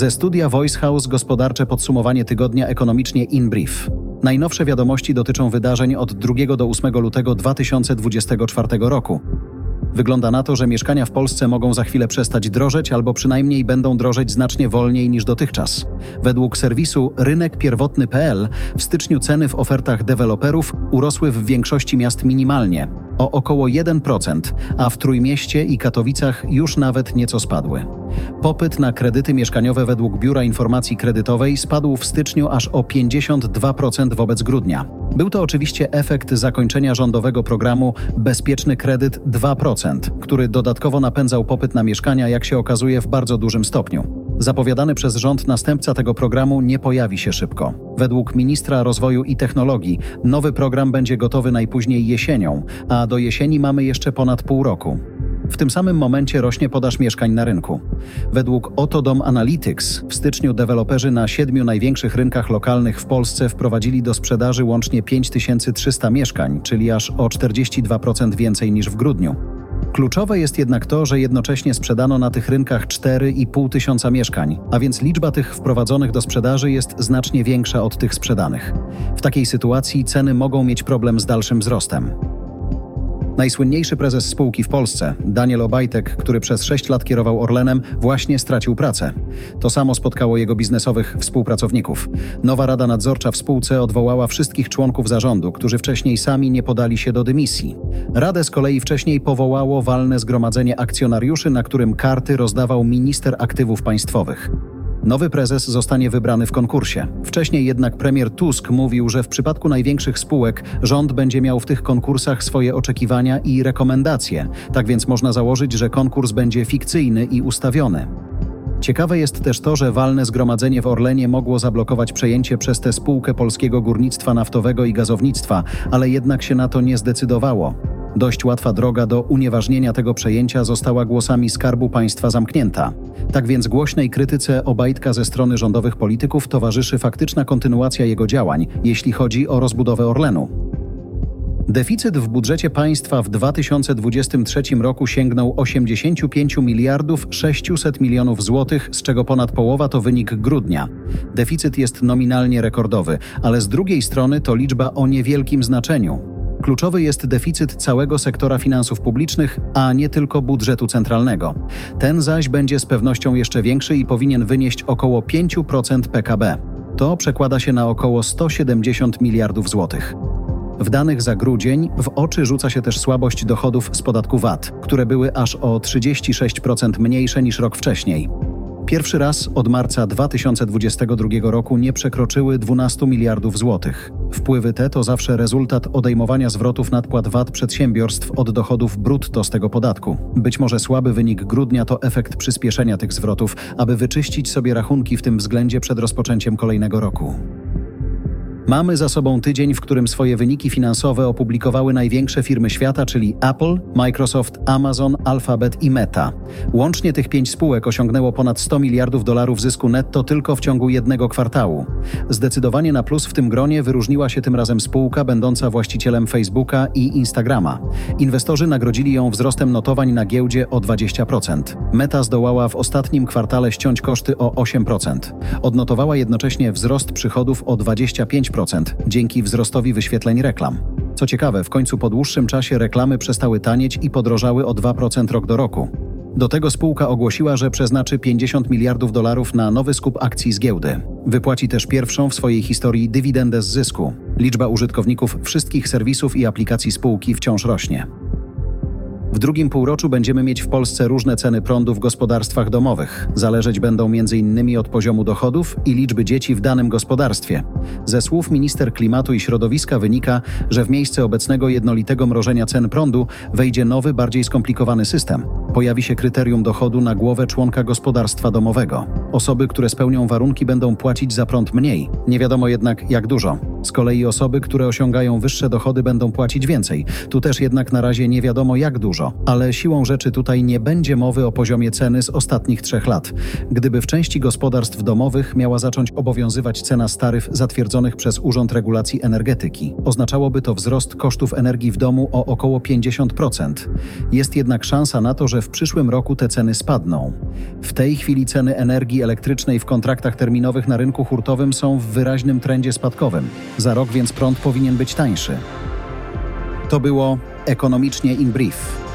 Ze studia Voice House gospodarcze podsumowanie tygodnia ekonomicznie in brief. Najnowsze wiadomości dotyczą wydarzeń od 2 do 8 lutego 2024 roku. Wygląda na to, że mieszkania w Polsce mogą za chwilę przestać drożeć albo przynajmniej będą drożeć znacznie wolniej niż dotychczas. Według serwisu rynekpierwotny.pl w styczniu ceny w ofertach deweloperów urosły w większości miast minimalnie, o około 1%, a w Trójmieście i Katowicach już nawet nieco spadły. Popyt na kredyty mieszkaniowe według Biura Informacji Kredytowej spadł w styczniu aż o 52% wobec grudnia. Był to oczywiście efekt zakończenia rządowego programu Bezpieczny Kredyt 2%, który dodatkowo napędzał popyt na mieszkania, jak się okazuje, w bardzo dużym stopniu. Zapowiadany przez rząd następca tego programu nie pojawi się szybko. Według ministra rozwoju i technologii nowy program będzie gotowy najpóźniej jesienią, a do jesieni mamy jeszcze ponad pół roku. W tym samym momencie rośnie podaż mieszkań na rynku. Według Otodom Analytics w styczniu deweloperzy na siedmiu największych rynkach lokalnych w Polsce wprowadzili do sprzedaży łącznie 5300 mieszkań, czyli aż o 42% więcej niż w grudniu. Kluczowe jest jednak to, że jednocześnie sprzedano na tych rynkach 4,5 tysiąca mieszkań, a więc liczba tych wprowadzonych do sprzedaży jest znacznie większa od tych sprzedanych. W takiej sytuacji ceny mogą mieć problem z dalszym wzrostem. Najsłynniejszy prezes spółki w Polsce, Daniel Obajtek, który przez 6 lat kierował Orlenem, właśnie stracił pracę. To samo spotkało jego biznesowych współpracowników. Nowa Rada Nadzorcza w spółce odwołała wszystkich członków zarządu, którzy wcześniej sami nie podali się do dymisji. Radę z kolei wcześniej powołało walne zgromadzenie akcjonariuszy, na którym karty rozdawał minister aktywów państwowych. Nowy prezes zostanie wybrany w konkursie. Wcześniej jednak premier Tusk mówił, że w przypadku największych spółek rząd będzie miał w tych konkursach swoje oczekiwania i rekomendacje. Tak więc można założyć, że konkurs będzie fikcyjny i ustawiony. Ciekawe jest też to, że walne zgromadzenie w Orlenie mogło zablokować przejęcie przez tę spółkę polskiego górnictwa naftowego i gazownictwa, ale jednak się na to nie zdecydowało. Dość łatwa droga do unieważnienia tego przejęcia została głosami Skarbu Państwa zamknięta. Tak więc głośnej krytyce Obajtka ze strony rządowych polityków towarzyszy faktyczna kontynuacja jego działań, jeśli chodzi o rozbudowę Orlenu. Deficyt w budżecie państwa w 2023 roku sięgnął 85 miliardów 600 milionów złotych, z czego ponad połowa to wynik grudnia. Deficyt jest nominalnie rekordowy, ale z drugiej strony to liczba o niewielkim znaczeniu. Kluczowy jest deficyt całego sektora finansów publicznych, a nie tylko budżetu centralnego. Ten zaś będzie z pewnością jeszcze większy i powinien wynieść około 5% PKB. To przekłada się na około 170 miliardów złotych. W danych za grudzień w oczy rzuca się też słabość dochodów z podatku VAT, które były aż o 36% mniejsze niż rok wcześniej. Pierwszy raz od marca 2022 roku nie przekroczyły 12 miliardów złotych. Wpływy te to zawsze rezultat odejmowania zwrotów nadpłat VAT przedsiębiorstw od dochodów brutto z tego podatku. Być może słaby wynik grudnia to efekt przyspieszenia tych zwrotów, aby wyczyścić sobie rachunki w tym względzie przed rozpoczęciem kolejnego roku. Mamy za sobą tydzień, w którym swoje wyniki finansowe opublikowały największe firmy świata, czyli Apple, Microsoft, Amazon, Alphabet i Meta. Łącznie tych pięć spółek osiągnęło ponad 100 miliardów dolarów zysku netto tylko w ciągu jednego kwartału. Zdecydowanie na plus w tym gronie wyróżniła się tym razem spółka będąca właścicielem Facebooka i Instagrama. Inwestorzy nagrodzili ją wzrostem notowań na giełdzie o 20%. Meta zdołała w ostatnim kwartale ściąć koszty o 8%. Odnotowała jednocześnie wzrost przychodów o 25% dzięki wzrostowi wyświetleń reklam. Co ciekawe, w końcu po dłuższym czasie reklamy przestały tanieć i podrożały o 2% rok do roku. Do tego spółka ogłosiła, że przeznaczy 50 miliardów dolarów na nowy skup akcji z giełdy. Wypłaci też pierwszą w swojej historii dywidendę z zysku. Liczba użytkowników wszystkich serwisów i aplikacji spółki wciąż rośnie. W drugim półroczu będziemy mieć w Polsce różne ceny prądu w gospodarstwach domowych. Zależeć będą m.in. od poziomu dochodów i liczby dzieci w danym gospodarstwie. Ze słów minister klimatu i środowiska wynika, że w miejsce obecnego jednolitego mrożenia cen prądu wejdzie nowy, bardziej skomplikowany system. Pojawi się kryterium dochodu na głowę członka gospodarstwa domowego. Osoby, które spełnią warunki, będą płacić za prąd mniej. Nie wiadomo jednak jak dużo. Z kolei osoby, które osiągają wyższe dochody, będą płacić więcej. Tu też jednak na razie nie wiadomo jak dużo, ale siłą rzeczy tutaj nie będzie mowy o poziomie ceny z ostatnich trzech lat. Gdyby w części gospodarstw domowych miała zacząć obowiązywać cena staryf zatwierdzonych przez Urząd Regulacji Energetyki, oznaczałoby to wzrost kosztów energii w domu o około 50%. Jest jednak szansa na to, że w przyszłym roku te ceny spadną. W tej chwili ceny energii elektrycznej w kontraktach terminowych na rynku hurtowym są w wyraźnym trendzie spadkowym. Za rok więc prąd powinien być tańszy. To było ekonomicznie in brief.